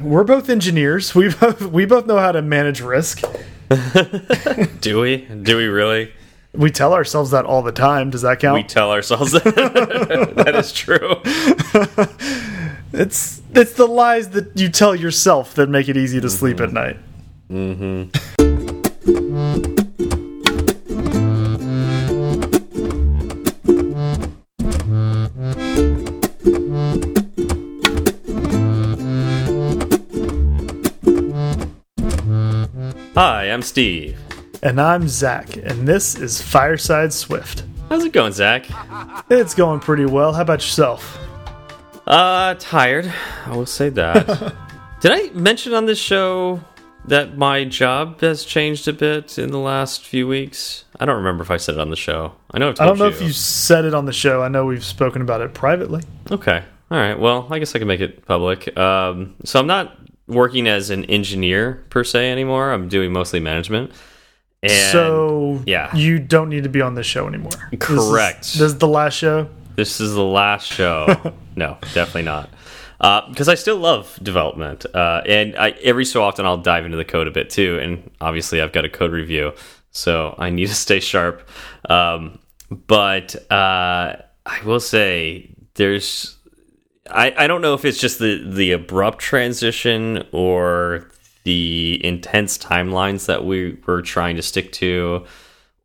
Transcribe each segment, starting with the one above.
we're both engineers. We both we both know how to manage risk. Do we? Do we really? We tell ourselves that all the time. Does that count? We tell ourselves that. that is true. it's it's the lies that you tell yourself that make it easy to sleep at mm-hmm. night. Mm-hmm. Hi, I'm Steve. And I'm Zach, and this is Fireside Swift. How's it going, Zach? It's going pretty well. How about yourself? Uh, tired. I will say that. Did I mention on this show that my job has changed a bit in the last few weeks? I don't remember if I said it on the show. I know I've I don't know if you said it on the show. I know we've spoken about it privately. Okay. All right. Well, I guess I can make it public. Um, so I'm not working as an engineer per se anymore. I'm doing mostly management. And so yeah. you don't need to be on this show anymore. Correct. This is, this is the last show. this is the last show. no, definitely not. Because I still love development, uh, and I, every so often I'll dive into the code a bit too. And obviously, I've got a code review, so I need to stay sharp. Um, but uh, I will say, there's I, I don't know if it's just the the abrupt transition or the intense timelines that we were trying to stick to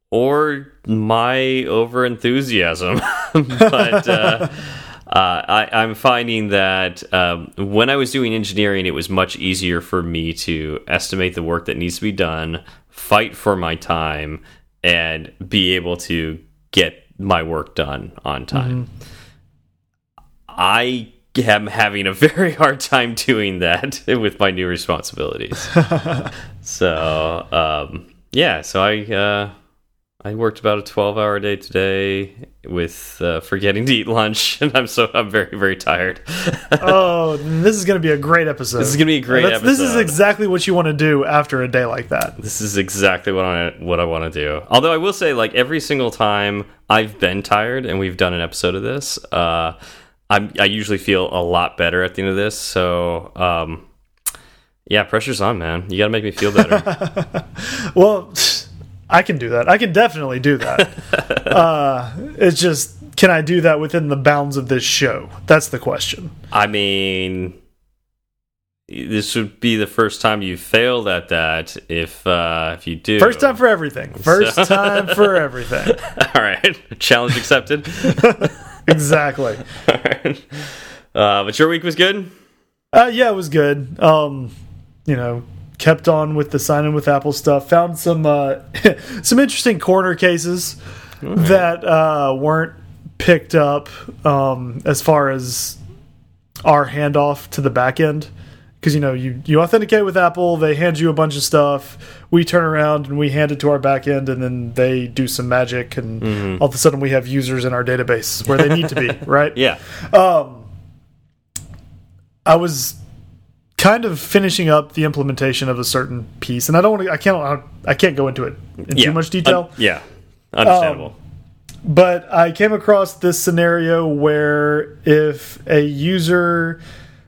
or my over enthusiasm but uh, uh, I, I'm finding that um, when I was doing engineering, it was much easier for me to estimate the work that needs to be done, fight for my time, and be able to get my work done on time. I am having a very hard time doing that with my new responsibilities. so um, yeah, so I uh, I worked about a twelve hour day today with uh, forgetting to eat lunch, and I'm so I'm very very tired. oh, this is going to be a great episode. This is gonna be a great That's- This is exactly what you want to do after a day like that. this is exactly what I what I want to do. Although I will say, like every single time I've been tired and we've done an episode of this, uh, I'm I usually feel a lot better at the end of this. So um, yeah, pressure's on, man. You got to make me feel better. Well, I can do that. I can definitely do that. uh, it's just, can I do that within the bounds of this show? That's the question. I mean. This would be the first time you failed at that. If uh, if you do, First time for everything. First time for everything. All right, challenge accepted. Exactly. Right. Uh, but your week was good. Uh, yeah, it was good. Um, you know, kept on with the sign in with Apple stuff. Found some uh, some interesting corner cases that uh, weren't picked up um, as far as our handoff to the back end. Because you know, you you authenticate with Apple, they hand you a bunch of stuff. We turn around and we hand it to our back end, and then they do some magic, and mm-hmm. all of a sudden we have users in our database where they need to be, right? Yeah. Um, I was kind of finishing up the implementation of a certain piece, and I don't want to. I can't. I can't go into it in yeah. too much detail. Un- yeah. Understandable. Um, but I came across this scenario where if a user,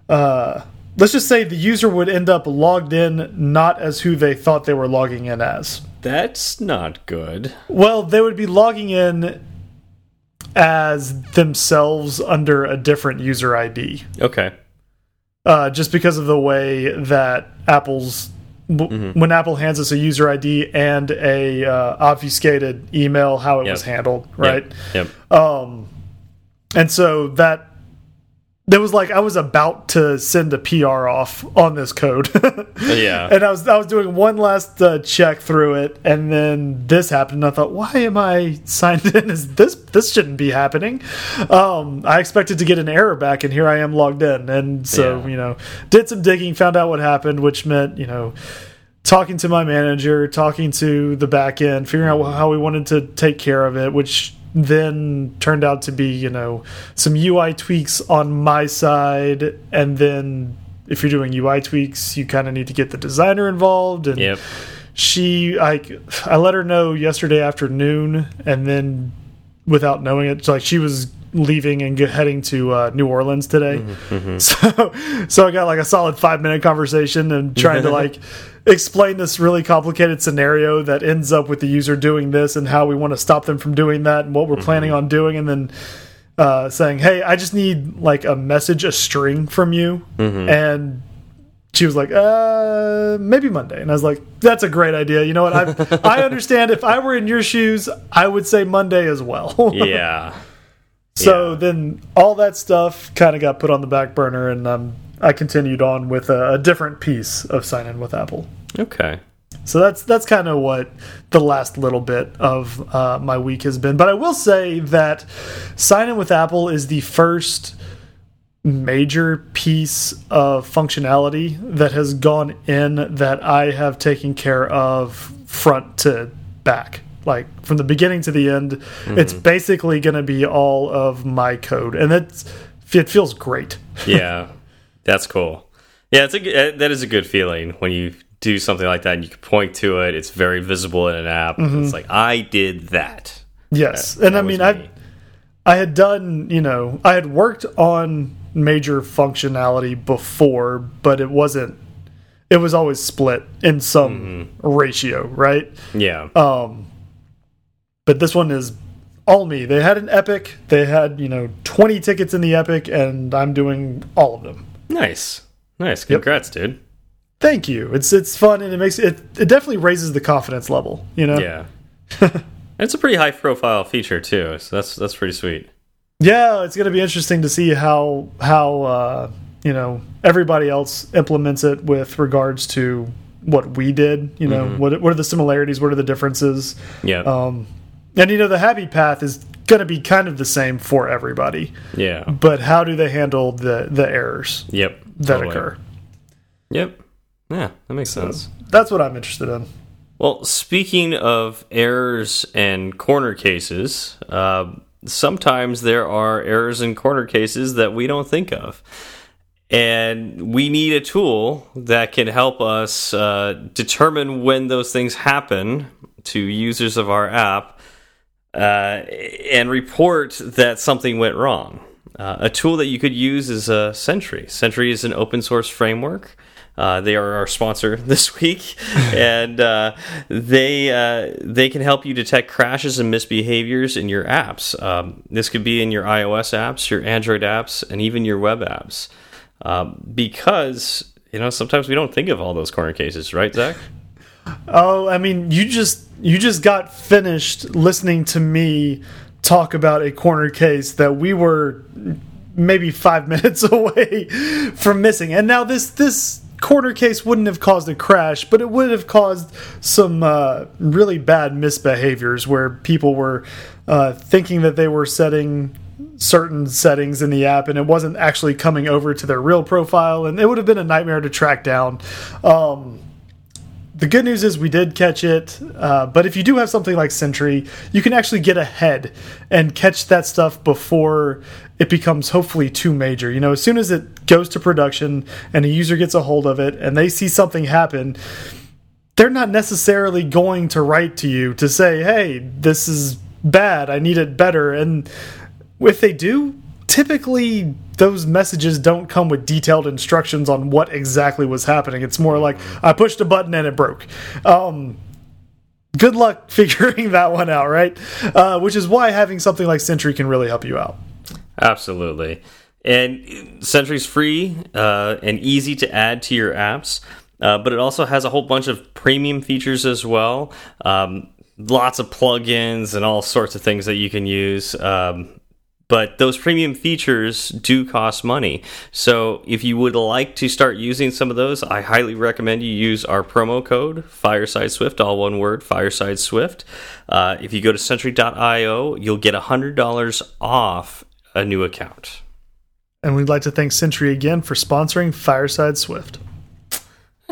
uh, let's just say the user would end up logged in not as who they thought they were logging in as. That's not good. Well, they would be logging in as themselves under a different user ID. Okay. uh, just because of the way that Apple's w when Apple hands us a user ID and a uh, obfuscated email, how it Yep. was handled, right? Yep. And so that there was like I was about to send a PR off on this code, Yeah. and I was I was doing one last uh, check through it, and then this happened. And I thought, why am I signed in? Is this this shouldn't be happening? Um, I expected to get an error back, and here I am logged in. And so Yeah. you know, did some digging, found out what happened, which meant you know. Talking to my manager, talking to the back end, figuring out how we wanted to take care of it, which then turned out to be, you know, some UI tweaks on my side. And then if you're doing UI tweaks, you kind of need to get the designer involved. And Yep. she, I, I let her know yesterday afternoon, and then without knowing it, So like she was leaving and get, heading to uh, New Orleans today. Mm-hmm, So, so I got like a solid five minute conversation and trying to like explain this really complicated scenario that ends up with the user doing this and how we want to stop them from doing that and what we're planning Mm-hmm. on doing, and then uh, saying, "Hey, I just need like a message, a string from you," Mm-hmm. and she was like, uh, maybe Monday. And I was like, that's a great idea. You know what? I, I understand if I were in your shoes, I would say Monday as well. Yeah. So yeah. then all that stuff kind of got put on the back burner and um, I continued on with a, a different piece of sign in with Apple. Okay. So that's that's kind of what the last little bit of uh, my week has been. But I will say that sign in with Apple is the first major piece of functionality that has gone in that I have taken care of front to back. Like from the beginning to the end, it's basically going to be all of my code, and it's it feels great. Yeah. That's cool. Yeah, it's a uh, that is a good feeling when you do something like that and you can point to it. It's very visible in an app. It's like I did that. Yes, That- and I that was mean I me. I had done, you know, I had worked on major functionality before, but it wasn't it was always split in some ratio, right? Yeah. Um but this one is all me. They had an epic, they had, you know, 20 tickets in the epic and I'm doing all of them. nice. Nice. Congrats, dude. Thank you. It's it's fun and it makes it it definitely raises the confidence level, you know. Yeah. it's a pretty high profile feature too, so that's that's pretty sweet. Yeah, it's going to be interesting to see how how uh, you know everybody else implements it with regards to what we did. You know, what what are the similarities? What are the differences? Yeah. Um, and you know, the happy path is going to be kind of the same for everybody, yeah. but how do they handle the the errors Yep. that totally. occur? Yep. Yeah, that makes sense. That's what I'm interested in. Well, speaking of errors and corner cases, uh, sometimes there are errors and corner cases that we don't think of. And we need a tool that can help us uh, determine when those things happen to users of our app uh, and report that something went wrong. Uh, a tool that you could use is uh, Sentry. Sentry is an open source framework. Uh, they are our sponsor this week, and uh, they uh, they can help you detect crashes and misbehaviors in your apps. Um, this could be in your iOS apps, your Android apps, and even your web apps. Um, because you know sometimes we don't think of all those corner cases, right, Zach? Oh, I mean, you just you just got finished listening to me talk about a corner case that we were maybe five minutes away from missing, and now this this corner case wouldn't have caused a crash, but it would have caused some uh, really bad misbehaviors where people were uh, thinking that they were setting certain settings in the app and it wasn't actually coming over to their real profile. And it would have been a nightmare to track down. Um, the good news is we did catch it, uh, but if you do have something like Sentry, you can actually get ahead and catch that stuff before it becomes hopefully too major. You know, as soon as it goes to production and a user gets a hold of it and they see something happen, they're not necessarily going to write to you to say, hey, this is bad, I need it better. And if they do, typically those messages don't come with detailed instructions on what exactly was happening. It's more like I pushed a button and it broke. Um, good luck figuring that one out, right? Uh, which is why having something like Sentry can really help you out. Absolutely. And Sentry's free uh, and easy to add to your apps, uh, but it also has a whole bunch of premium features as well. Um, lots of plugins and all sorts of things that you can use. Um, but those premium features do cost money. So if you would like to start using some of those, I highly recommend you use our promo code Fireside Swift, all one word, Fireside Swift. Uh, if you go to Sentry.io, you'll get $100 off a new account. And we'd like to thank Sentry again for sponsoring Fireside Swift.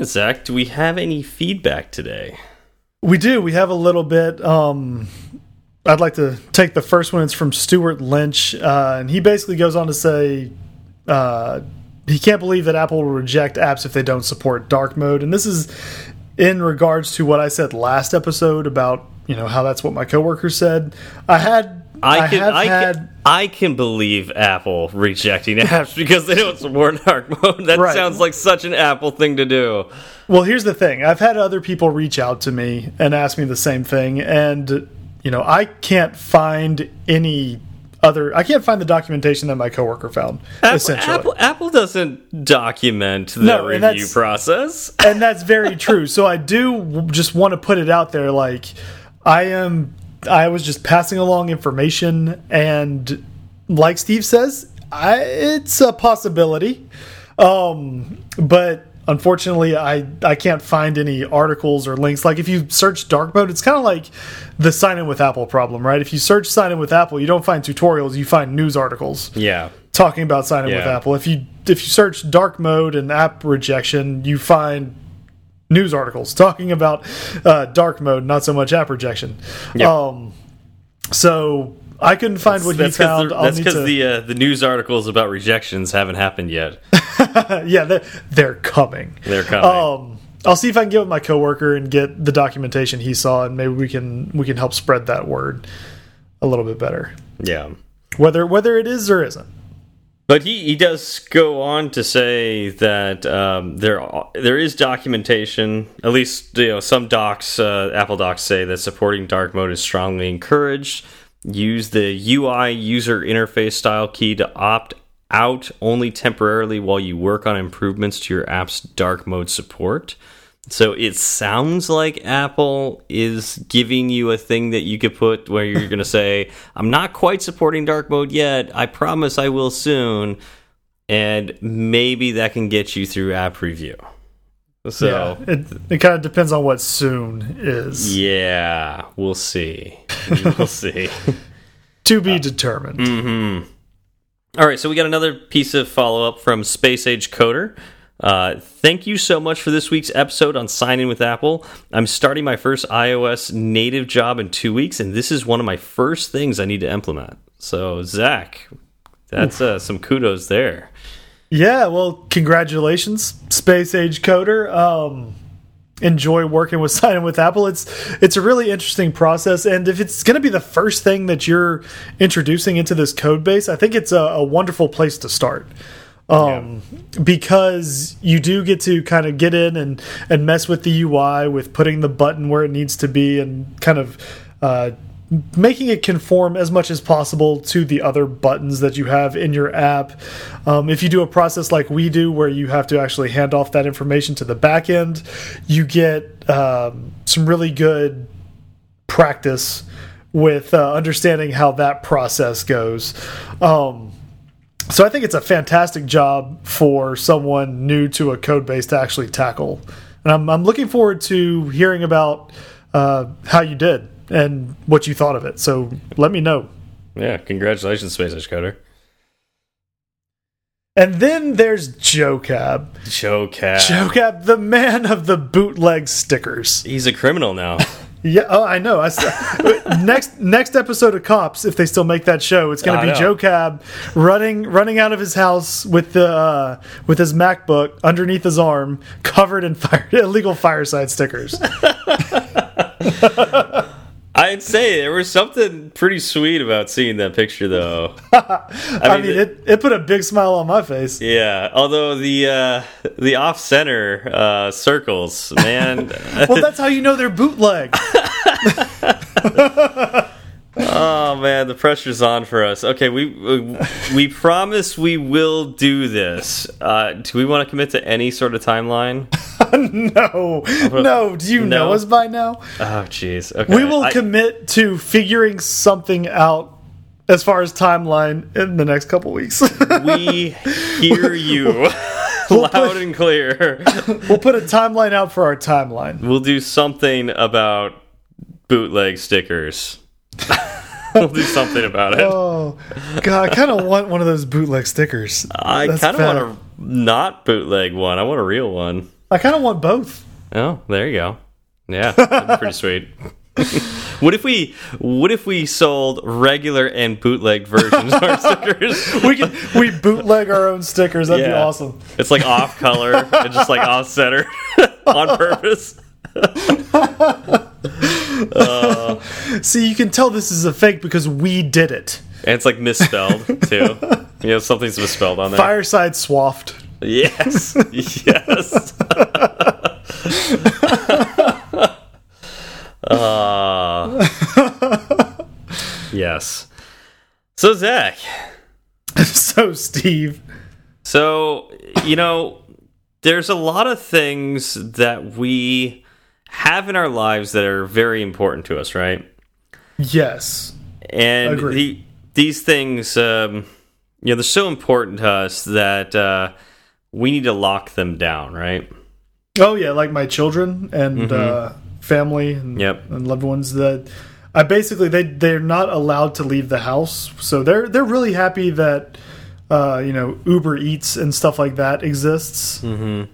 Zach, do we have any feedback today? We do. We have a little bit. Um, I'd like to take the first one. It's from Stewart Lynch, uh, and he basically goes on to say uh, he can't believe that Apple will reject apps if they don't support dark mode. And this is in regards to what I said last episode about you know how that's what my coworker said. I had I have I could- had I can believe Apple rejecting apps because they don't support dark mode. That Right. sounds like such an Apple thing to do. Well, here's the thing. I've had other people reach out to me and ask me the same thing, and you know, I can't find any other. I can't find the documentation that my coworker found. Apple, essentially, Apple, Apple doesn't document the No, review that's- process. and that's very true. So I do just want to put it out there. Like, I am. I was just passing along information, and like Steve says, I, it's a possibility. Um, but unfortunately, I I can't find any articles or links. Like if you search dark mode, it's kind of like the sign in with Apple problem, right? If you search sign in with Apple, you don't find tutorials, you find news articles Yeah. talking about sign in with Apple. If you if you search dark mode and app rejection, you find news articles talking about uh, dark mode, not so much app rejection. Yep. Um, so I couldn't find what he That's because found. the, that's need 'cause to, the uh, the news articles about rejections haven't happened yet. yeah, they're, they're coming. They're coming. Um, I'll see if I can get with my coworker and get the documentation he saw, and maybe we can we can help spread that word a little bit better. yeah. Whether whether it is or isn't. But he, he does go on to say that um, there there is documentation. At least you know some docs, uh, Apple docs say that supporting dark mode is strongly encouraged. Use the UI user interface style key to opt out only temporarily while you work on improvements to your app's dark mode support. So it sounds like Apple is giving you a thing that you could put where you're going to say, I'm not quite supporting dark mode yet. I promise I will soon. And maybe that can get you through app review. So, yeah, it it kind of depends on what soon is. yeah, we'll see. We'll see. To be determined. Mm. All right, so we got another piece of follow up from Space Age Coder. Uh, thank you so much for this week's episode on Sign In with Apple. I'm starting my first iOS native job in two weeks, and this is one of my first things I need to implement. So, Zach, that's uh, some kudos there. Yeah, well, congratulations, space age coder. Um, enjoy working with Sign In with Apple. It's it's a really interesting process, and if it's going to be the first thing that you're introducing into this code base, I think it's a, a wonderful place to start. Um, because you do get to kind of get in and and mess with the UI with putting the button where it needs to be and kind of uh, making it conform as much as possible to the other buttons that you have in your app. Um, if you do a process like we do, where you have to actually hand off that information to the back end, you get um, some really good practice with uh, understanding how that process goes. Um, so I think it's a fantastic job for someone new to a code base to actually tackle. And I'm, I'm looking forward to hearing about uh, how you did and what you thought of it. So let me know. Yeah, congratulations, Space Coder. And then there's Joe Cab. Joe Cab. Joe Cab, the man of the bootleg stickers. He's a criminal now. Yeah, oh, I know. I next next episode of Cops, if they still make that show, it's going to be know. Joe Cab running running out of his house with the uh, with his MacBook underneath his arm, covered in fire, illegal fireside stickers. I'd say there was something pretty sweet about seeing that picture, though. I, mean, the- it, it put a big smile on my face. Yeah, although the uh, the off center uh, circles, man. Well, that's how you know they're bootleg. oh man, the pressure's on for us. Okay, we we, we promise we will do this. Uh, do we want to commit to any sort of timeline? no, no. Do you know us by now? Oh, jeez. Okay, We will I- commit to figuring something out as far as timeline in the next couple weeks. we hear you loud put- and clear. we'll put a timeline out for our timeline. We'll do something about bootleg stickers. we'll do something about it. Oh god, I kind of want one of those bootleg stickers. I kind of want a not bootleg one. I want a real one. I kind of want both. Oh, there you go. Yeah, that'd be pretty sweet. what if we what if we sold regular and bootleg versions of our stickers? We can we bootleg our own stickers. That'd be awesome. It's like off color and just like off center on purpose. See, you can tell this is a fake because we did it. And it's like misspelled too. You know, something's misspelled on there. Fireside Swaft. Yes. yes. uh, yes. So Zach. so Steve. So you know, there's a lot of things that we have in our lives that are very important to us, right? Yes. And the, these things, um, you know, they're so important to us that uh, we need to lock them down, right? Oh yeah, like my children and mm -hmm. uh, family and, yep. and loved ones that I basically they they're not allowed to leave the house, so they're they're really happy that uh, you know Uber Eats and stuff like that exists. Mm -hmm.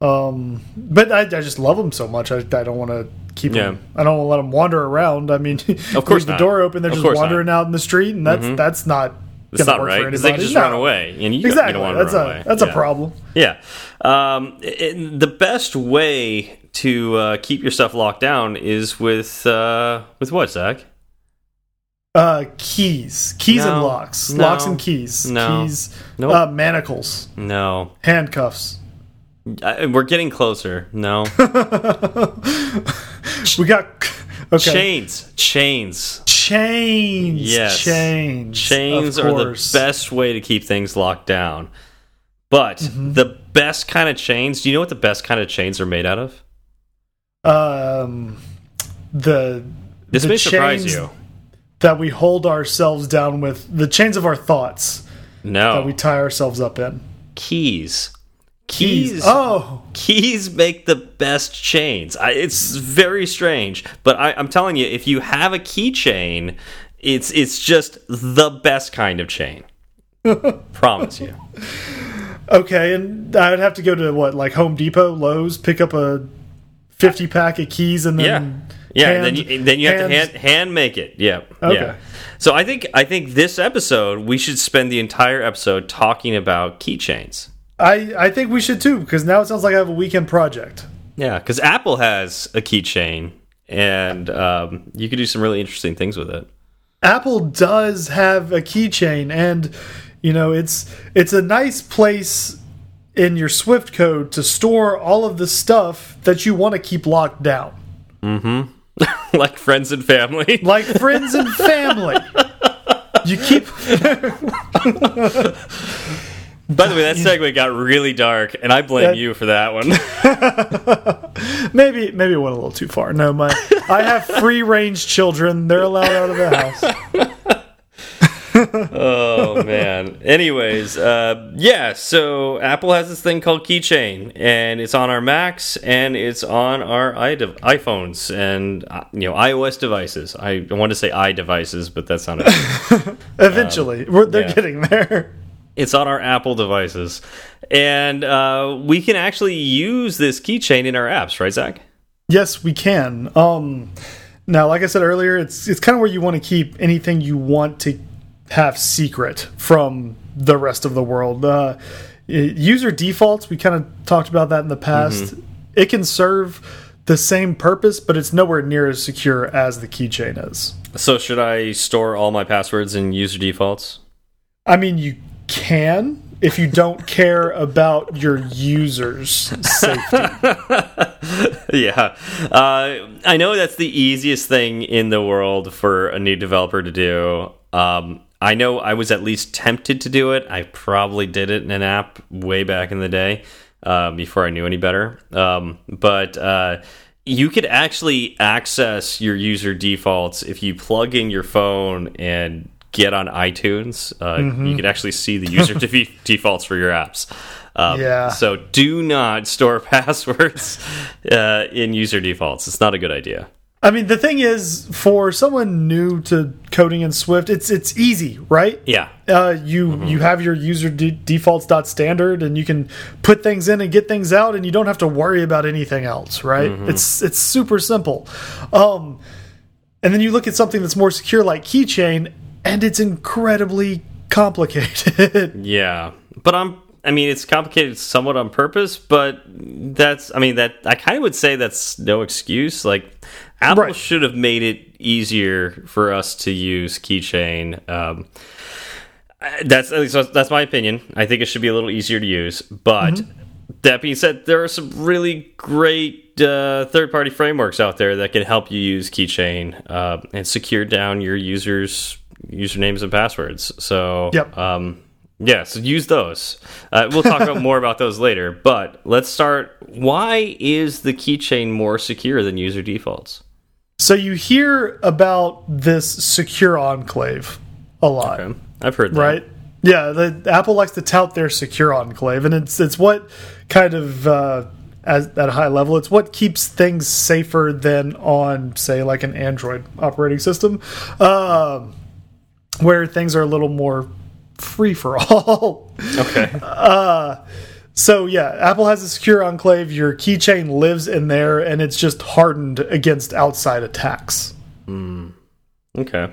Um, but I, I just love them so much. I, I don't want to keep yeah. them. I don't want to let them wander around. I mean, of course, the door open, they're of just wandering not. out in the street, and that's mm -hmm. that's not. It's not right because they can just no. run away, and you exactly. don't want to that's run a, away. That's yeah. a problem. Yeah, um, it, the best way to uh, keep your stuff locked down is with uh, with what, Zach? Uh, keys, keys no, and locks, no, locks and keys, no, keys, nope. uh, manacles, no, handcuffs. Uh, we're getting closer. No, we got okay. chains, chains, chains. Yes, chains. Chains are the best way to keep things locked down. But mm -hmm. the best kind of chains. Do you know what the best kind of chains are made out of? Um, the this the may surprise you that we hold ourselves down with the chains of our thoughts. No, that we tie ourselves up in. Keys. Keys. keys. Oh, keys make the best chains. I, it's very strange, but I, I'm telling you, if you have a keychain, it's it's just the best kind of chain. Promise you. Okay, and I would have to go to what, like Home Depot, Lowe's, pick up a fifty pack of keys, and then yeah. Yeah, hand, then you, then you have to hand hand make it. Yeah. Okay. Yeah. So I think I think this episode we should spend the entire episode talking about keychains. I I think we should too because now it sounds like I have a weekend project. Yeah, because Apple has a keychain, and um, you could do some really interesting things with it. Apple does have a keychain, and you know it's it's a nice place in your Swift code to store all of the stuff that you want to keep locked down. Mm-hmm. like friends and family. Like friends and family. you keep. By the way, that segue got really dark, and I blame you for that one. maybe, maybe it went a little too far. No, my I have free range children; they're allowed out of the house oh man. Anyways, uh, yeah. So Apple has this thing called Keychain, and it's on our Macs and it's on our iPhones and uh, you know iOS devices. I want to say i devices, but that's not it. Eventually, um, they're yeah. getting there. It's on our Apple devices, and uh, we can actually use this keychain in our apps, right, Zach? Yes, we can. Um, now, like I said earlier, it's it's kind of where you want to keep anything you want to have secret from the rest of the world. Uh, user defaults, we kind of talked about that in the past. Mm -hmm. It can serve the same purpose, but it's nowhere near as secure as the keychain is. So, should I store all my passwords in user defaults? I mean, you can if you don't care about your users' safety. yeah. Uh, I know that's the easiest thing in the world for a new developer to do. Um, I know I was at least tempted to do it. I probably did it in an app way back in the day uh, before I knew any better. Um, but uh, you could actually access your user defaults if you plug in your phone and get on iTunes. Uh, mm -hmm. You can actually see the user defaults for your apps. Um, yeah. So do not store passwords uh, in user defaults. It's not a good idea. I mean, the thing is, for someone new to coding in Swift, it's it's easy, right? Yeah. Uh, you mm -hmm. you have your user de defaults dot standard, and you can put things in and get things out, and you don't have to worry about anything else, right? Mm -hmm. It's it's super simple. Um, and then you look at something that's more secure, like Keychain, and it's incredibly complicated. yeah, but I'm I mean, it's complicated somewhat on purpose, but that's, I mean, that I kind of would say that's no excuse. Like, Apple Right. should have made it easier for us to use Keychain. Um, that's at least that's my opinion. I think it should be a little easier to use. But Mm-hmm. that being said, there are some really great uh, third-party frameworks out there that can help you use Keychain uh, and secure down your users' usernames and passwords. So, Yep. um, yeah, so use those. Uh, we'll talk about more about those later. But let's start. Why is the Keychain more secure than user defaults? So you hear about this secure enclave a lot, Okay. I've heard that. right? Yeah, the Apple likes to tout their secure enclave, and it's it's what kind of uh, as, at a high level, it's what keeps things safer than on, say, like an Android operating system, um, where things are a little more free for all. Okay. Uh, so yeah, Apple has a secure enclave. Your keychain lives in there, and it's just hardened against outside attacks. Hmm. Okay.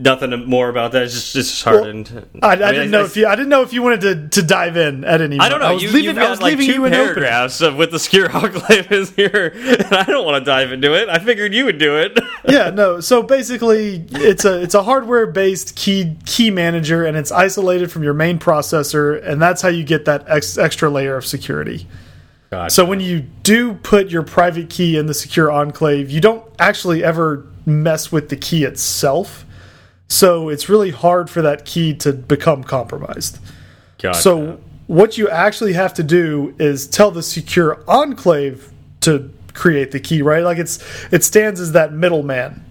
Nothing more about that. It's just just hardened. I, I, mean, didn't know if you. I didn't know if you wanted to, to dive in at any. I don't know. I was you, leaving, I was like leaving two you an paragraphs of with the secure enclave is here, and I don't want to dive into it. I figured you would do it. yeah, no. So basically, it's a it's a hardware based key key manager, and it's isolated from your main processor, and that's how you get that ex, extra layer of security. Gotcha. So when you do put your private key in the secure enclave, you don't actually ever mess with the key itself. So it's really hard for that key to become compromised. Gotcha. So what you actually have to do is tell the secure enclave to create the key, right? Like it's it stands as that middleman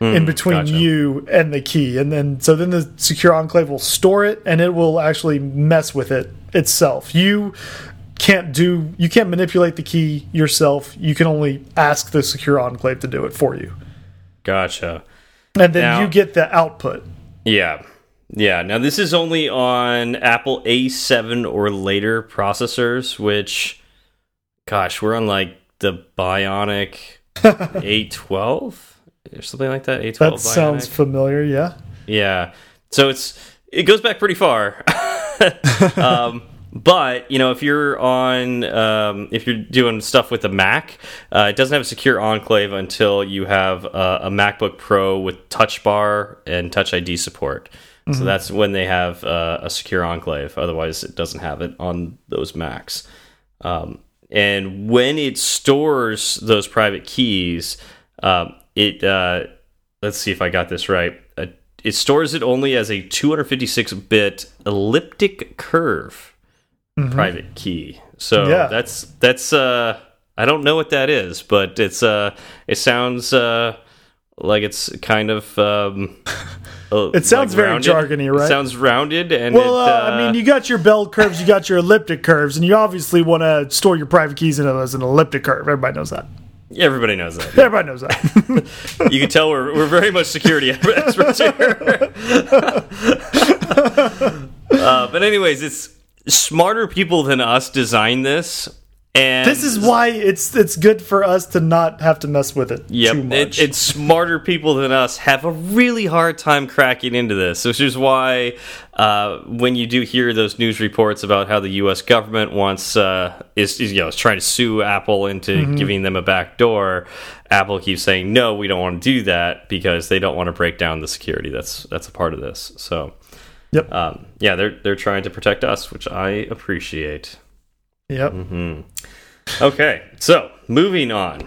in hmm, between gotcha. you and the key. And then so then the secure enclave will store it and it will actually mess with it itself. You can't do you can't manipulate the key yourself. You can only ask the secure enclave to do it for you. gotcha. And then Now- you get the output. Yeah. Yeah. Now this is only on Apple A7 or later processors, which gosh, we're on like the Bionic A12 or something like that. A12 That sounds familiar, yeah. Yeah. So it's it goes back pretty far. um, but you know, if you're on um, if you're doing stuff with a Mac, uh, it doesn't have a secure enclave until you have uh, a MacBook Pro with Touch Bar and Touch ID support. So that's when they have uh, a secure enclave. Otherwise, it doesn't have it on those Macs. Um, and when it stores those private keys, um, it uh, let's see if I got this right. Uh, it stores it only as a 256-bit elliptic curve private key. So Yeah. that's that's uh, I don't know what that is, but it's uh, it sounds uh, like it's kind of um, uh, It sounds like very rounded. jargony, It right? sounds rounded and Well, it, uh, I mean, you got your bell curves, you got your elliptic curves, and you obviously want to store your private keys in as an elliptic curve. Everybody knows that. everybody knows that. Everybody knows that. you can tell we're, we're very much security experts here. uh, but anyways, it's smarter people than us designed this, and this is why it's it's good for us to not have to mess with it Yep, too it, much. it's smarter people than us have a really hard time cracking into this, which is why uh, when you do hear those news reports about how the U.S. government wants uh, is, is you know is trying to sue Apple into Mm-hmm. giving them a back door, Apple keeps saying no, we don't want to do that because they don't want to break down the security. That's that's a part of this. So yep. um, yeah, they're they're trying to protect us, which I appreciate. yep. Mm-hmm. Okay, so moving on.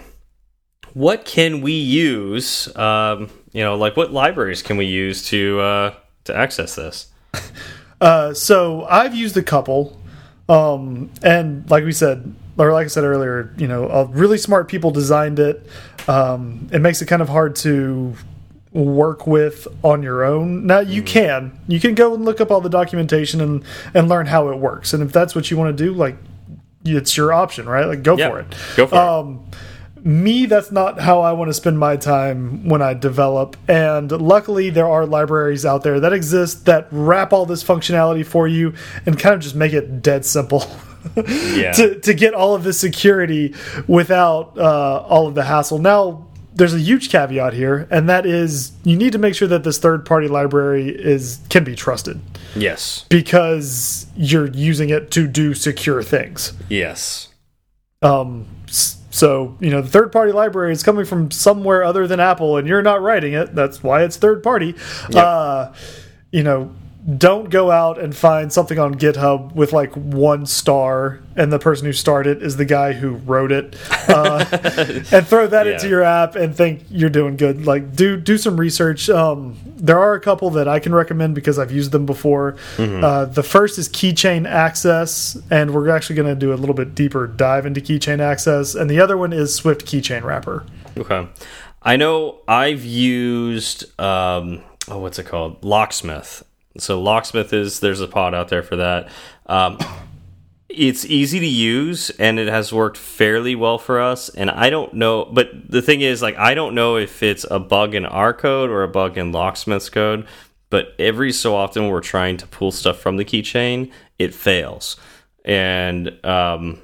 What can we use? Um, you know, like what libraries can we use to uh, to access this? Uh, so I've used a couple, um, and like we said, or like I said earlier, you know, uh, really smart people designed it. Um, it makes it kind of hard to work with on your own. Now you can you can go and look up all the documentation and and learn how it works. And if that's what you want to do, like it's your option, right? Like go Yeah, for it. go for it. Um, me, that's not how I want to spend my time when I develop. And luckily, there are libraries out there that exist that wrap all this functionality for you and kind of just make it dead simple. Yeah. to, to get all of the security without uh, all of the hassle. Now, there's a huge caveat here, and that is you need to make sure that this third party library is can be trusted Yes. because you're using it to do secure things. Yes. Um, So, you know, the third party library is coming from somewhere other than Apple and you're not writing it. That's why it's third party. Yep. Uh, you know, don't go out and find something on GitHub with like one star and the person who started is the guy who wrote it, uh, and throw that yeah. into your app and think you're doing good. Like do do some research. Um, there are a couple that I can recommend because I've used them before. Mm -hmm. uh, the first is Keychain Access, and we're actually going to do a little bit deeper dive into Keychain Access, and the other one is Swift Keychain Wrapper. Okay, I know I've used. Um, oh, what's it called? Locksmith so Locksmith is there's a pod out there for that. Um, it's easy to use and it has worked fairly well for us. And I don't know, but the thing is, like, I don't know if it's a bug in our code or a bug in Locksmith's code. But every so often, we're trying to pull stuff from the keychain, it fails. And um,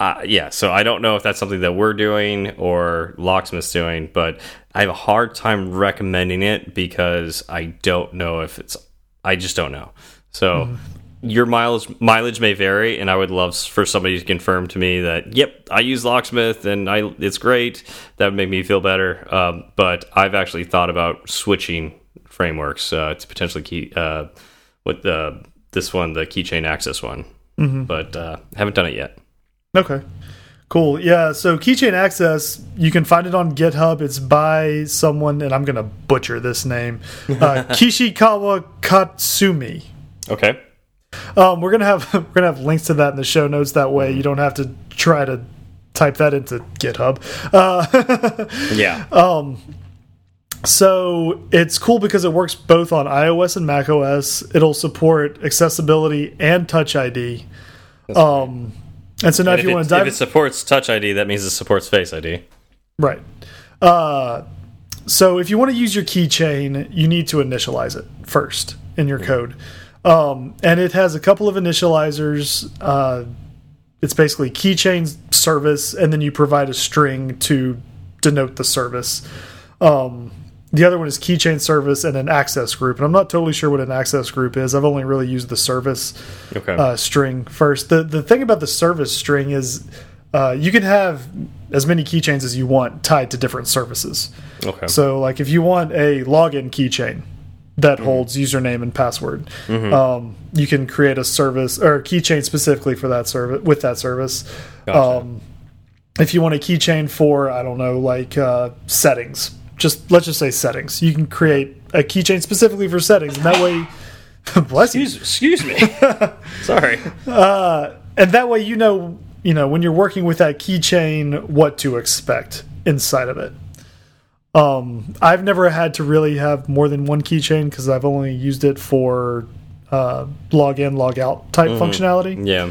uh, yeah, so I don't know if that's something that we're doing or Locksmith's doing, but I have a hard time recommending it because I don't know if it's. I just don't know. So mm -hmm. your mileage mileage may vary, and I would love for somebody to confirm to me that yep, I use Locksmith and I it's great. That would make me feel better. Um, but I've actually thought about switching frameworks uh, to potentially key uh, with the this one, the keychain access one, mm -hmm. but uh, haven't done it yet. Okay. Cool. Yeah. So Keychain Access, you can find it on GitHub. It's by someone, and I'm going to butcher this name uh, Kishikawa Katsumi. Okay. Um, we're gonna have we're gonna have links to that in the show notes. That way, you don't have to try to type that into GitHub. Uh, yeah. Um. So it's cool because it works both on iOS and macOS. It'll support accessibility and Touch ID. um. And so now, if, if you want to dive, if it supports Touch ID, that means it supports Face ID. Right. Uh, so if you want to use your keychain, you need to initialize it first in your code, um, and it has a couple of initializers. Uh, it's basically keychain service, and then you provide a string to denote the service. Um, the other one is keychain service and an access group. And I'm not totally sure what an access group is. I've only really used the service okay. uh, string first. The the thing about the service string is uh, you can have as many keychains as you want tied to different services. Okay. So like if you want a login keychain that mm -hmm. holds username and password, mm -hmm. um, you can create a service or a keychain specifically for that service with that service. Gotcha. Um, if you want a keychain for I don't know like uh, settings just let's just say settings. You can create a keychain specifically for settings, and that way, bless excuse, you. Excuse me. Sorry. Uh, and that way, you know, you know, when you're working with that keychain, what to expect inside of it. Um, I've never had to really have more than one keychain because I've only used it for uh, log in, log out type mm -hmm. functionality. Yeah.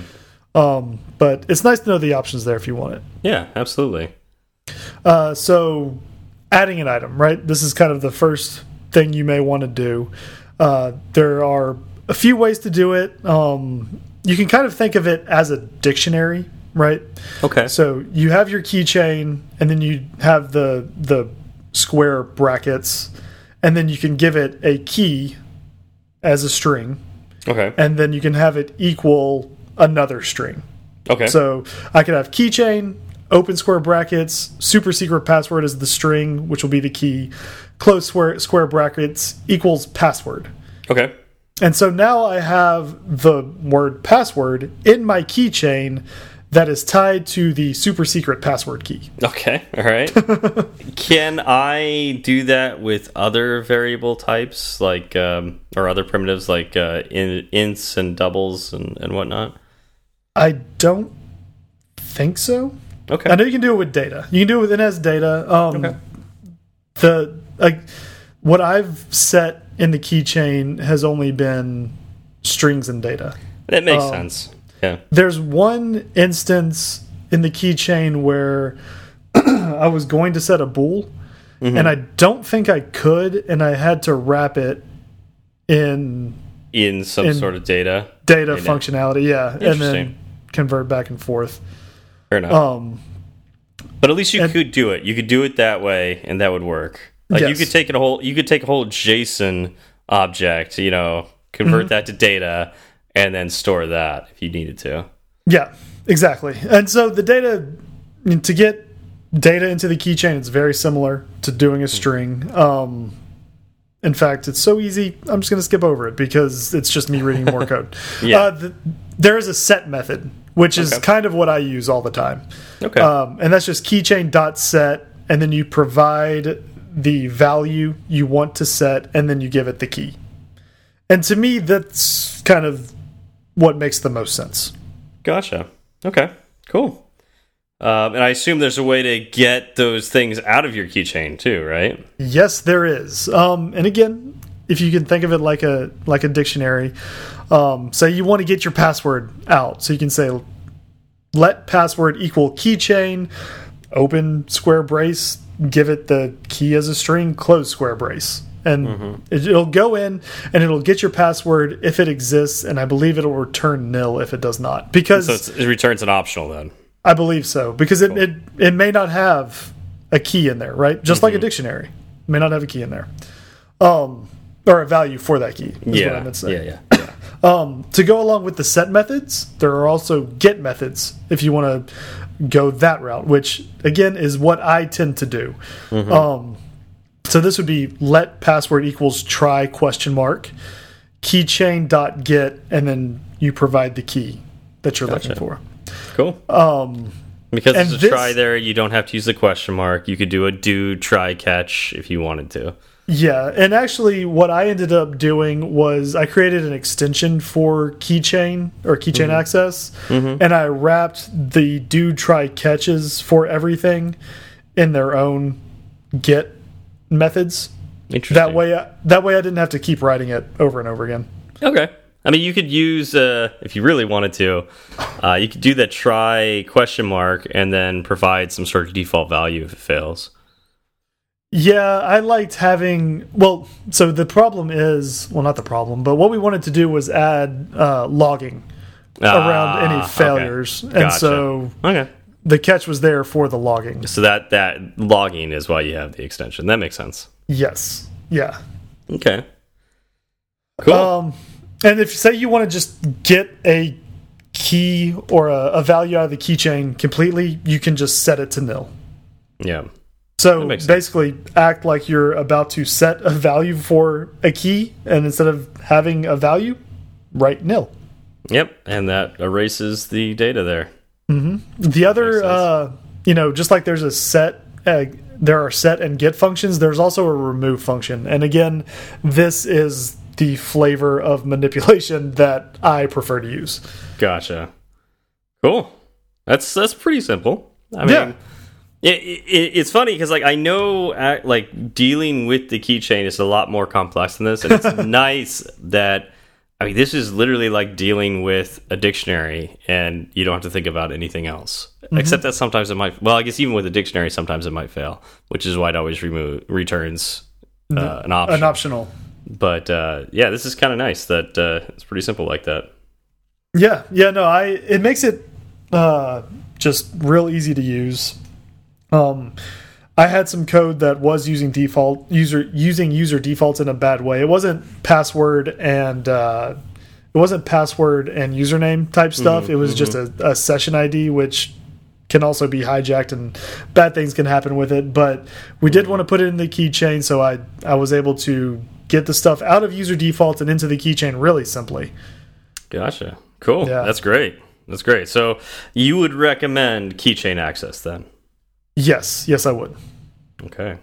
Um, but it's nice to know the options there if you want it. Yeah, absolutely. Uh, so adding an item, right? This is kind of the first thing you may want to do. Uh, there are a few ways to do it. Um, you can kind of think of it as a dictionary, right? Okay. So you have your keychain, and then you have the the square brackets, and then you can give it a key as a string. Okay. And then you can have it equal another string. Okay. So I could have keychain open square brackets, super secret password is the string, which will be the key, close square, square brackets equals password. Okay. And so now I have the word password in my keychain that is tied to the super secret password key. Okay, all right. Can I do that with other variable types, like um, or other primitives, like uh, in, ints and doubles and, and whatnot? I don't think so. Okay. I know you can do it with data. You can do it with NS data. Um, okay. The like what I've set in the keychain has only been strings and data. That makes um, sense. Yeah. There's one instance in the keychain where I was going to set a bool, mm -hmm. and I don't think I could, and I had to wrap it in in some in sort of data data functionality. Yeah, and then convert back and forth. Fair enough. Um, but at least you and, could do it. You could do it that way, and that would work. Like yes. you could take a whole you could take a whole JSON object, you know, convert mm -hmm. that to data, and then store that if you needed to. Yeah, exactly. And so the data to get data into the keychain, it's very similar to doing a string. Um, in fact, it's so easy. I'm just going to skip over it because it's just me reading more code. Yeah. Uh, the, there is a set method, which is kind of what I use all the time. Okay. Um, and that's just keychain dot set, and then you provide the value you want to set, and then you give it the key. And to me, that's kind of what makes the most sense. Gotcha. Okay. Cool. Um, and I assume there's a way to get those things out of your keychain too, right? Yes, there is. Um, and again, if you can think of it like a like a dictionary, um, say you want to get your password out, so you can say let password equal keychain, open square brace, give it the key as a string, close square brace. And it, it'll go in and it'll get your password if it exists, and I believe it'll return nil if it does not. Because So it returns an optional then. I believe so because it, it it may not have a key in there, right? Just Mm-hmm. like a dictionary, it may not have a key in there, um, or a value for that key. Is what I Yeah. to. Yeah. Yeah. yeah. Um, to go along with the set methods, there are also get methods if you want to go that route, which again is what I tend to do. Mm-hmm. Um, so this would be let password equals try question mark keychain dot get, and then you provide the key that you're looking for. Cool. Um, Because there's a this- try there, you don't have to use the question mark. You could do a do, try, catch if you wanted to. Yeah, and actually, what I ended up doing was I created an extension for keychain or keychain access, and I wrapped the do try catches for everything in their own get methods. Interesting. That way, that way I didn't have to keep writing it over and over again. Okay. I mean, you could use uh, if you really wanted to. Uh, you could do that try question mark and then provide some sort of default value if it fails. Yeah, I liked having. Well, so the problem is, well, not the problem, but what we wanted to do was add uh, logging around Ah, any okay. failures, and so Okay. the catch was there for the logging. So that that logging is why you have the extension. That makes sense. Yes. Yeah. Okay. Cool. Um, and if say you want to just get a key or a, a value out of the keychain completely, you can just set it to nil. yeah. So basically, act like you're about to set a value for a key, and instead of having a value, write nil. Yep. And that erases the data there. The other, uh, you know, just like there's a set, uh, there are set and get functions. There's also a remove function, and again, this is the flavor of manipulation that I prefer to use. Gotcha. Cool. That's that's pretty simple. I mean, Yeah. It, it, it's funny because like I know like dealing with the keychain is a lot more complex than this, and it's nice that I mean this is literally like dealing with a dictionary, and you don't have to think about anything else. Mm-hmm. Except that sometimes it might. Well, I guess even with a dictionary, sometimes it might fail, which is why it always remove returns uh, an option. An optional. but uh, yeah, this is kind of nice that uh, it's pretty simple like that. Yeah, yeah, no, I it makes it uh, just real easy to use. Um, I had some code that was using default user using user defaults in a bad way. It wasn't password and uh, it wasn't password and username type stuff. it was just a, a session ID, which can also be hijacked and bad things can happen with it. But we did want to put it in the keychain, so I I was able to get the stuff out of user defaults and into the keychain really simply. Gotcha. Cool. Yeah. That's great. That's great. So you would recommend keychain access then? Yes, yes, I would. Okay.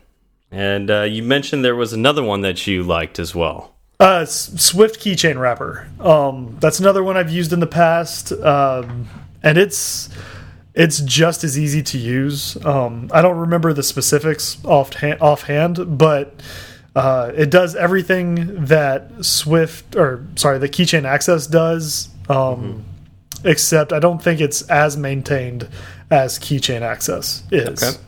And uh, you mentioned there was another one that you liked as well. Uh, Swift keychain wrapper. Um, that's another one I've used in the past, um, and it's it's just as easy to use. Um, I don't remember the specifics offhand, offhand but uh, it does everything that Swift or sorry, the keychain access does. Um, Except I don't think it's as maintained as keychain access is. Okay.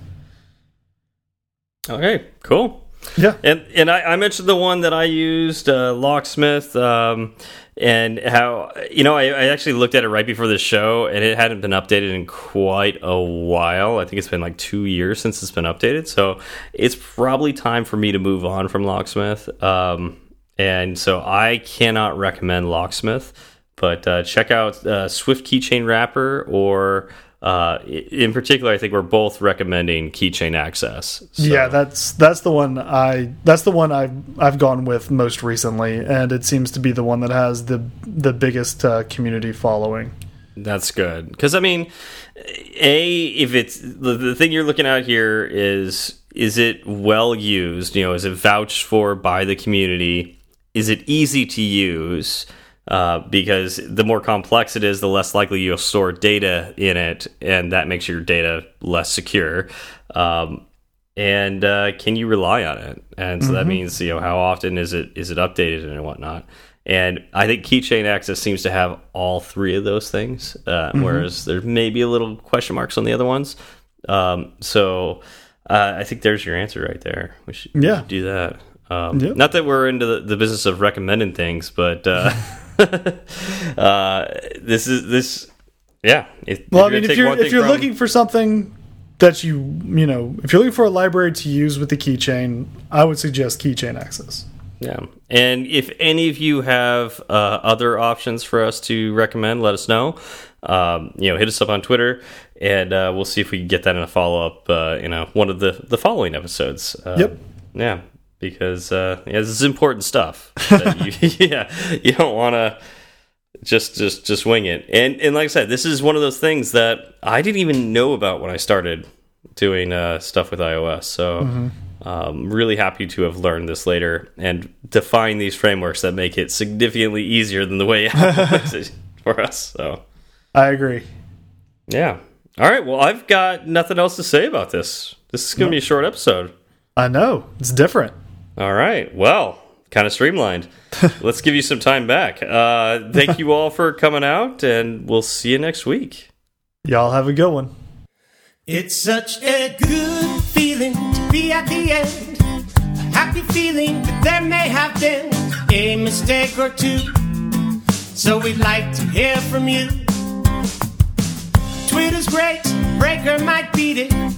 Okay. Cool. Yeah. And and I, I mentioned the one that I used, uh, Locksmith, um, and how you know I, I actually looked at it right before the show, and it hadn't been updated in quite a while. I think it's been like two years since it's been updated, so it's probably time for me to move on from Locksmith. Um, and so I cannot recommend Locksmith, but uh, check out uh, Swift Keychain Wrapper or uh, in particular, I think we're both recommending keychain access. So. Yeah, that's that's the one I that's the one I've I've gone with most recently, and it seems to be the one that has the the biggest uh, community following. That's good because I mean, a if it's the, the thing you're looking at here is is it well used? You know, is it vouched for by the community? Is it easy to use? Uh, because the more complex it is, the less likely you'll store data in it, and that makes your data less secure. Um, and uh, can you rely on it? And so mm -hmm. that mm-hmm. means you know how often is it is it updated and whatnot. And I think keychain access seems to have all three of those things, uh, mm -hmm. whereas there may be a little question marks on the other ones. Um, so uh, I think there's your answer right there. We should, yeah. We should do that. Um, yep. Not that we're into the, the, business of recommending things, but uh, uh, this is this. Yeah. If, well, I mean, if you're if you're from, looking for something that you you know, if you're looking for a library to use with the keychain, I would suggest keychain access. Yeah. And if any of you have uh, other options for us to recommend, let us know. Um, you know, hit us up on Twitter, and uh, we'll see if we can get that in a follow up. Uh, you know, one of the the following episodes. Um, yep. Yeah, because uh, yeah, this is important stuff. you, yeah, you don't want to just just just wing it. And and like I said, this is one of those things that I didn't even know about when I started doing uh, stuff with iOS. So. Mm -hmm um, really happy to have learned this later and define these frameworks that make it significantly easier than the way for us. So I agree. Yeah. All right. Well, I've got nothing else to say about this. This is going to no. be a short episode. I know. It's different. All right. Well, kind of streamlined. Let's give you some time back. Uh, thank you all for coming out, and we'll see you next week. Y'all have a good one. It's such a good feeling to be at the end. A happy feeling that there may have been a mistake or two. So we'd like to hear from you. Twitter's great, Breaker might beat it.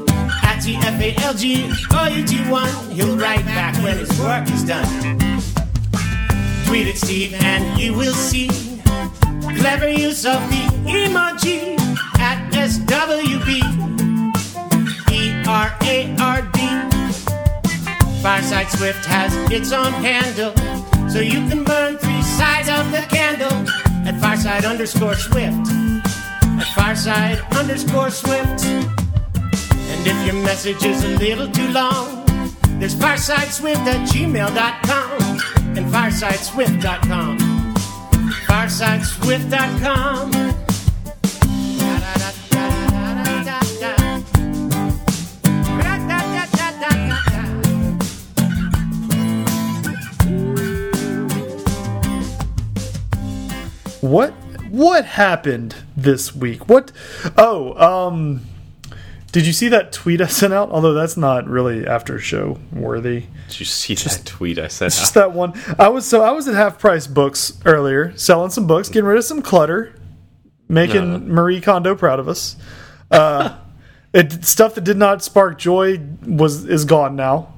F-A-I-T, F-A-L-G, O-U-G-1. He'll write back when his work is done. Tweet it, Steve and you will see clever use of the emoji at SWB. Fireside Swift has its own handle, so you can burn three sides of the candle at Fireside underscore Swift. At Fireside underscore Swift. And if your message is a little too long, there's firesideswift at gmail.com and firesideswift.com. Firesideswift.com. what what happened this week? What? Oh, um, did you see that tweet I sent out? Although that's not really after show worthy. Did you see just, that tweet I sent? Just that one. I was so I was at Half Price Books earlier, selling some books, getting rid of some clutter, making no. Marie Kondo proud of us. Uh, it stuff that did not spark joy was is gone now.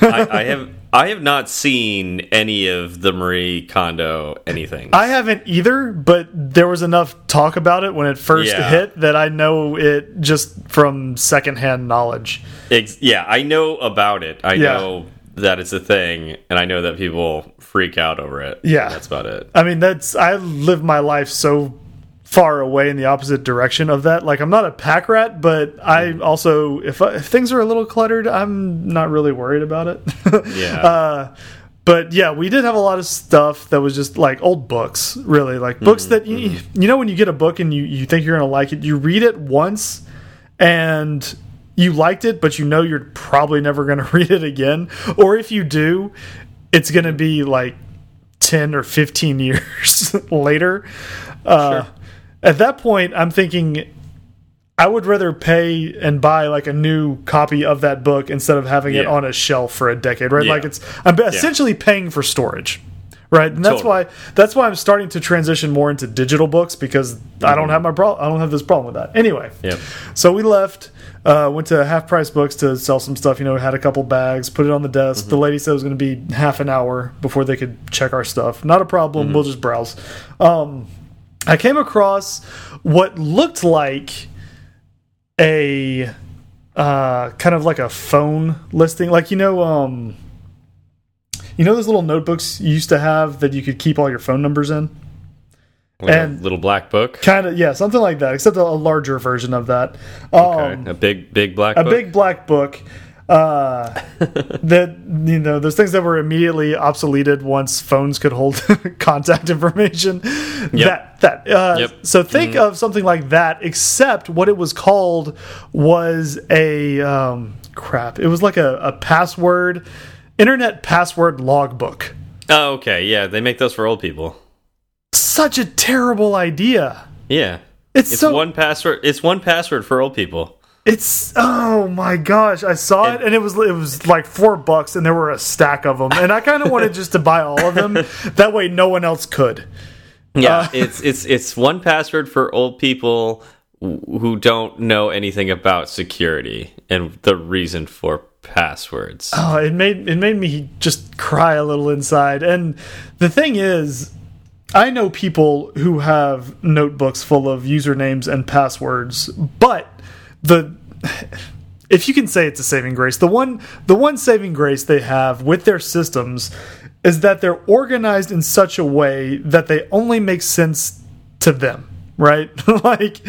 I, I have I have not seen any of the Marie Kondo anything. I haven't either, but there was enough talk about it when it first yeah. hit that I know it just from secondhand knowledge. Ex yeah, I know about it. I yeah. know that it's a thing, and I know that people freak out over it. Yeah, that's about it. I mean, that's I live my life so far away in the opposite direction of that. Like I'm not a pack rat, but I mm-hmm. also if, if things are a little cluttered, I'm not really worried about it. yeah. Uh, but yeah, we did have a lot of stuff that was just like old books, really like books mm -hmm. that you, mm-hmm. you know when you get a book and you you think you're gonna like it, you read it once and you liked it, but you know you're probably never gonna read it again, or if you do, it's gonna be like ten or fifteen years later. Uh, sure at that point, I'm thinking I would rather pay and buy like a new copy of that book instead of having it on a shelf for a decade, right? Yeah. Like it's I'm essentially paying for storage. Right, and that's Totally. why that's why I'm starting to transition more into digital books because I don't have my problem. I don't have this problem with that. Anyway, Yep. so we left, uh, went to Half Price Books to sell some stuff. You know, had a couple bags, put it on the desk. The lady said it was going to be half an hour before they could check our stuff. Not a problem. We'll just browse. Um, I came across what looked like a uh, kind of like a phone listing, like you know, um, you know those little notebooks you used to have that you could keep all your phone numbers in. Like And- a little black book. Kind of, yeah, something like that, except a, a larger version of that. Um, Okay. a big, big black a book. big black book uh, that you know those things that were immediately obsoleted once phones could hold contact information. That that uh, Yep. so think of something like that, except what it was called was a um, crap. It was like a, a password, internet password logbook. Oh, okay. Yeah, they make those for old people. Such a terrible idea. Yeah. It's, It's so 1Password. It's 1Password for old people. It's oh my gosh! I saw it and it was it was like four bucks and there were a stack of them and I kind of wanted just to buy all of them that way no one else could. Yeah, Uh, it's it's it's 1Password for old people who don't know anything about security and the reason for passwords. Oh, it made it made me just cry a little inside. And the thing is, I know people who have notebooks full of usernames and passwords, but the if you can say it's a saving grace, the one the one saving grace they have with their systems is that they're organized in such a way that they only make sense to them, right? like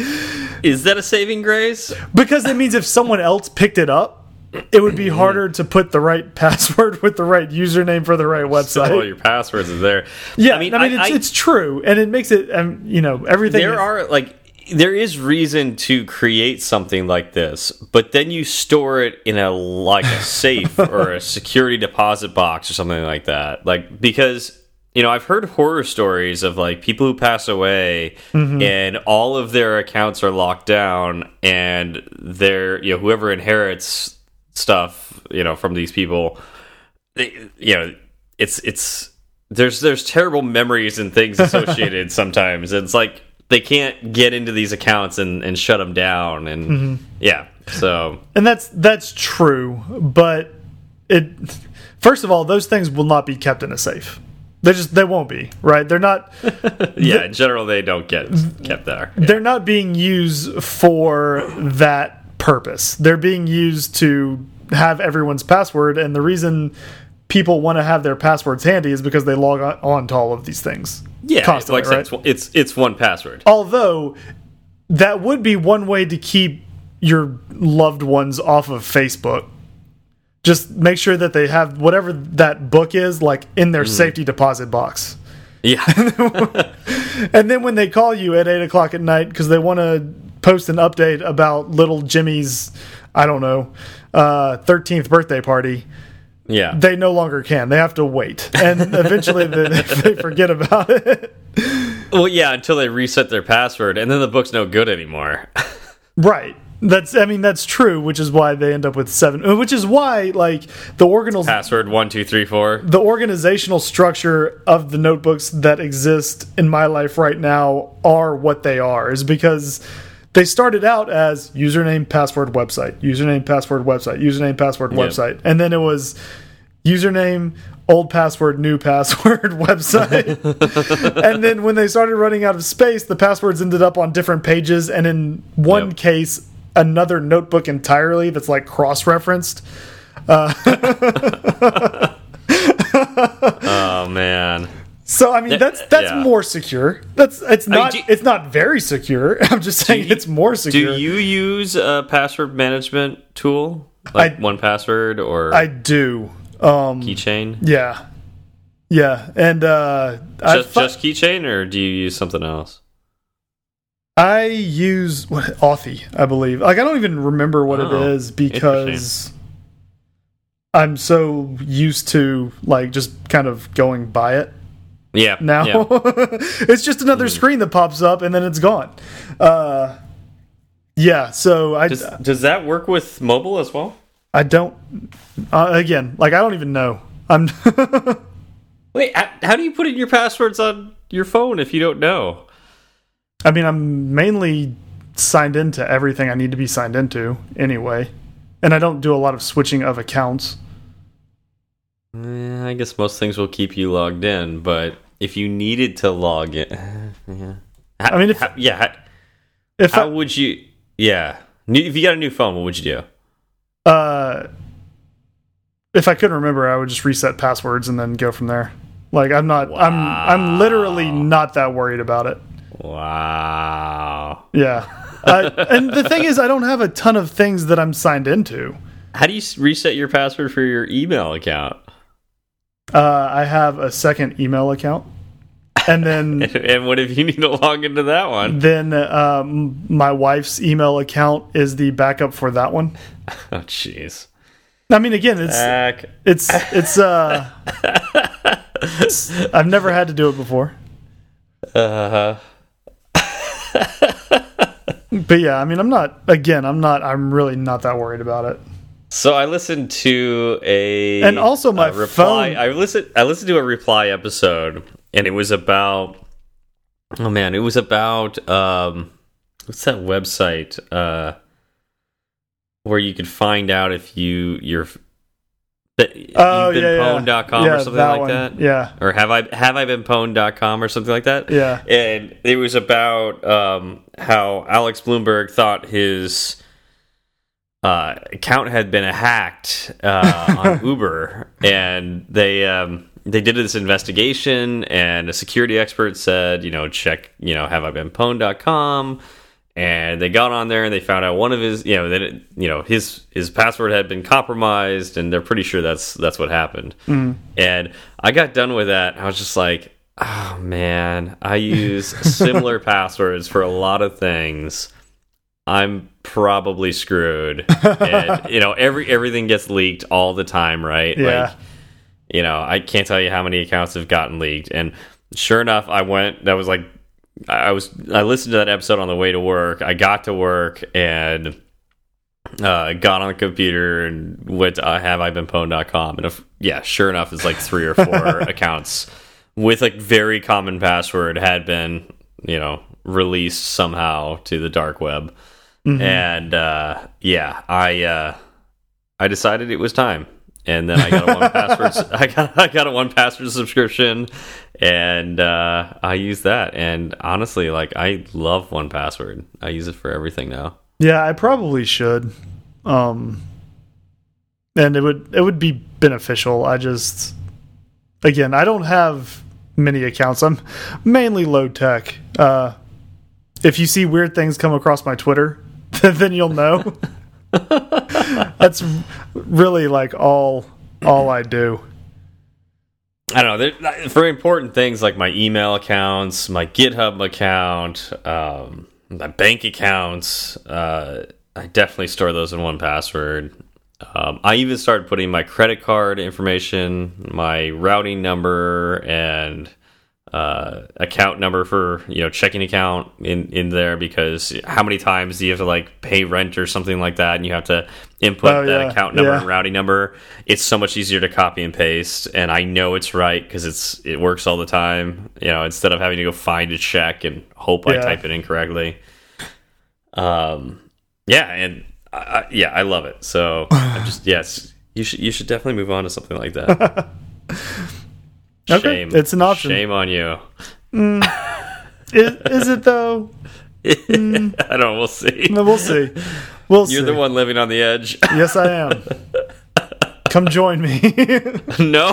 Is that a saving grace? because it means if someone else picked it up, it would be harder to put the right password with the right username for the right website. All your passwords are there. yeah, I mean, it's, I- it's true, and it makes it, um, you know, everything. there is- are like there is reason to create something like this, but then you store it in a like a safe or a security deposit box or something like that. Like because you know, I've heard horror stories of like people who pass away Mm-hmm. and all of their accounts are locked down and they're you know whoever inherits stuff, you know, from these people they, you know, it's it's there's there's terrible memories and things associated sometimes. It's like they can't get into these accounts and and shut them down and Mm-hmm. yeah. So and that's that's true, but it. First of all, those things will not be kept in a safe. They just they won't be right. They're not. yeah, in general they don't get kept there. Yeah. They're not being used for that purpose. They're being used to have everyone's password, and the reason people want to have their passwords handy is because they log on, to all of these things. Yeah, constantly, like I right? said, it's, it's 1Password. Although that would be one way to keep your loved ones off of Facebook. Just make sure that they have whatever that book is like in their safety deposit box. Yeah, And then when they call you at eight o'clock at night because they want to post an update about little Jimmy's, I don't know, uh, thirteenth birthday party, yeah. they no longer can. They have to wait, and eventually they, they forget about it. Well, yeah, until they reset their password, and then the book's no good anymore. Right. That's I mean that's true, which is why they end up with seven. Which is why like the organal password one two three four. the organizational structure of the notebooks that exist in my life right now are what they are is because they started out as username password website username password website username password Yep. website and then it was username old password new password website and then when they started running out of space the passwords ended up on different pages and in one Yep. case another notebook entirely that's like cross-referenced uh, Oh man. So I mean that's that's yeah. more secure. That's it's not do- it's not very secure. I'm just saying you- it's more secure. Do you use a password management tool like I- 1Password or I do. Um keychain? yeah. Yeah. And uh I Just, just keychain, or do you use something else? I use what Authy, I believe. Like I don't even remember what Oh, it is because I'm so used to like just kind of going by it. Yeah. now. yeah. it's just another screen that pops up and then it's gone. Uh, Yeah, so I Does, does that work with mobile as well? I don't uh, again like I don't even know. I'm Wait, how, how do you put in your passwords on your phone if you don't know? I mean I'm mainly signed into everything I need to be signed into anyway, and I don't do a lot of switching of accounts. Eh, I guess most things will keep you logged in, but if you needed to log in, yeah. I mean, if- How- yeah, how, If how I, would you? Yeah, if you got a new phone, what would you do? uh, if I couldn't remember, I would just reset passwords and then go from there. Like I'm not wow. I'm I'm literally not that worried about it. Wow. Yeah. Uh, and the thing is, I don't have a ton of things that I'm signed into. How do you reset your password for your email account? Uh, I have a second email account, and then and what if you need to log into that one? then um, my wife's email account is the backup for that one. Oh, jeez. I mean, again, it's Back. it's it's uh, it's- I've never had to do it before, Uh, huh. but yeah, I mean, I'm not. Again, I'm not. I'm really not that worried about it. So I listened to a And also my reply. phone- I listened. I listened to a reply episode, and it was about. Oh man, it was about um, what's that website? Uh, where you could find out if you you're. Oh you've yeah, been yeah. pwned.com yeah, or something like one. that. Yeah, or have I have I been pwned.com or something like that? yeah. and it was about um, how Alex Blumberg thought his uh, account had been hacked uh, on Uber, and they um, they did this investigation, and a security expert said, you know, check, you know, have I been pwned.com. And they got on there and they found out one of his, you know, that it, you know his his password had been compromised, and they're pretty sure that's that's what happened. And I got done with that. I was just like, oh man, I use similar passwords for a lot of things. I'm probably screwed. and you know, every everything gets leaked all the time, right? Yeah. Like, you know, I can't tell you how many accounts have gotten leaked. And sure enough, I went. That was like, I was. I listened to that episode on the way to work. I got to work and uh, got on the computer and went to uh, haveibeenpwned.com. And if, yeah, sure enough, it's like three or four accounts with a very common password had been, you know, released somehow to the dark web. And uh, yeah, I uh, I decided it was time. And then I got a 1Password. I got I got a 1Password subscription, and uh, I use that. And honestly, like I love 1Password. I use it for everything now. Yeah, I probably should. Um and it would it would be beneficial. I just again, I don't have many accounts. I'm mainly low tech. Uh if you see weird things come across my Twitter, then you'll know. That's really like all all I do. I don't know. For important things like my email accounts, my GitHub account, um, my bank accounts, uh, I definitely store those in 1Password. Um, I even started putting my credit card information, my routing number, and uh, account number for you know checking account in in there because how many times do you have to like pay rent or something like that, and you have to input Oh, that yeah, account number yeah. and routing number? It's so much easier to copy and paste, and I know it's right because it's it works all the time. You know, instead of having to go find a check and hope I type it incorrectly. Um, yeah, and I, I, yeah, I love it. So I'm just yes, you should you should definitely move on to something like that. Okay, Shame. it's an option. Shame on you. Is, is it though? I don't know. We'll see. No, We'll see. We'll You're see. the one living on the edge. Yes, I am. Come join me. no,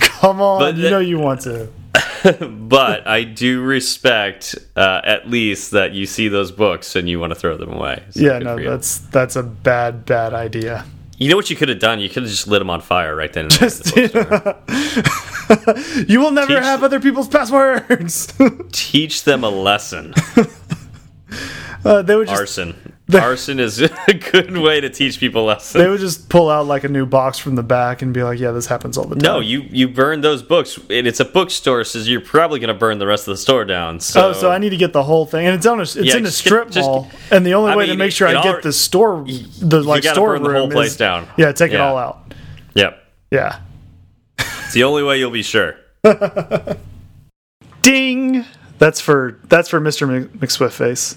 Come on, But you know you want to. but I do respect uh, at least that you see those books and you want to throw them away. So Yeah, no, that's that's a bad bad idea. You know what you could have done? You could have just lit them on fire right then. And Just the you will never Teach- have other people's passwords. Teach them a lesson. uh, they would just Arson. Arson is a good way to teach people lessons. They would just pull out like a new box from the back and be like, "Yeah, this happens all the time." No, you you burn those books, and it's a bookstore, so you're probably going to burn the rest of the store down. So, Oh, so I need to get the whole thing, and it's on a, it's Yeah, in a just strip just- mall, and the only I way to make sure I get the store, the like store burn the whole room place is- down. Yeah, take it all out. yep, Yeah. it's the only way you'll be sure. Ding. That's for that's for Mr. Mc- McSwift face.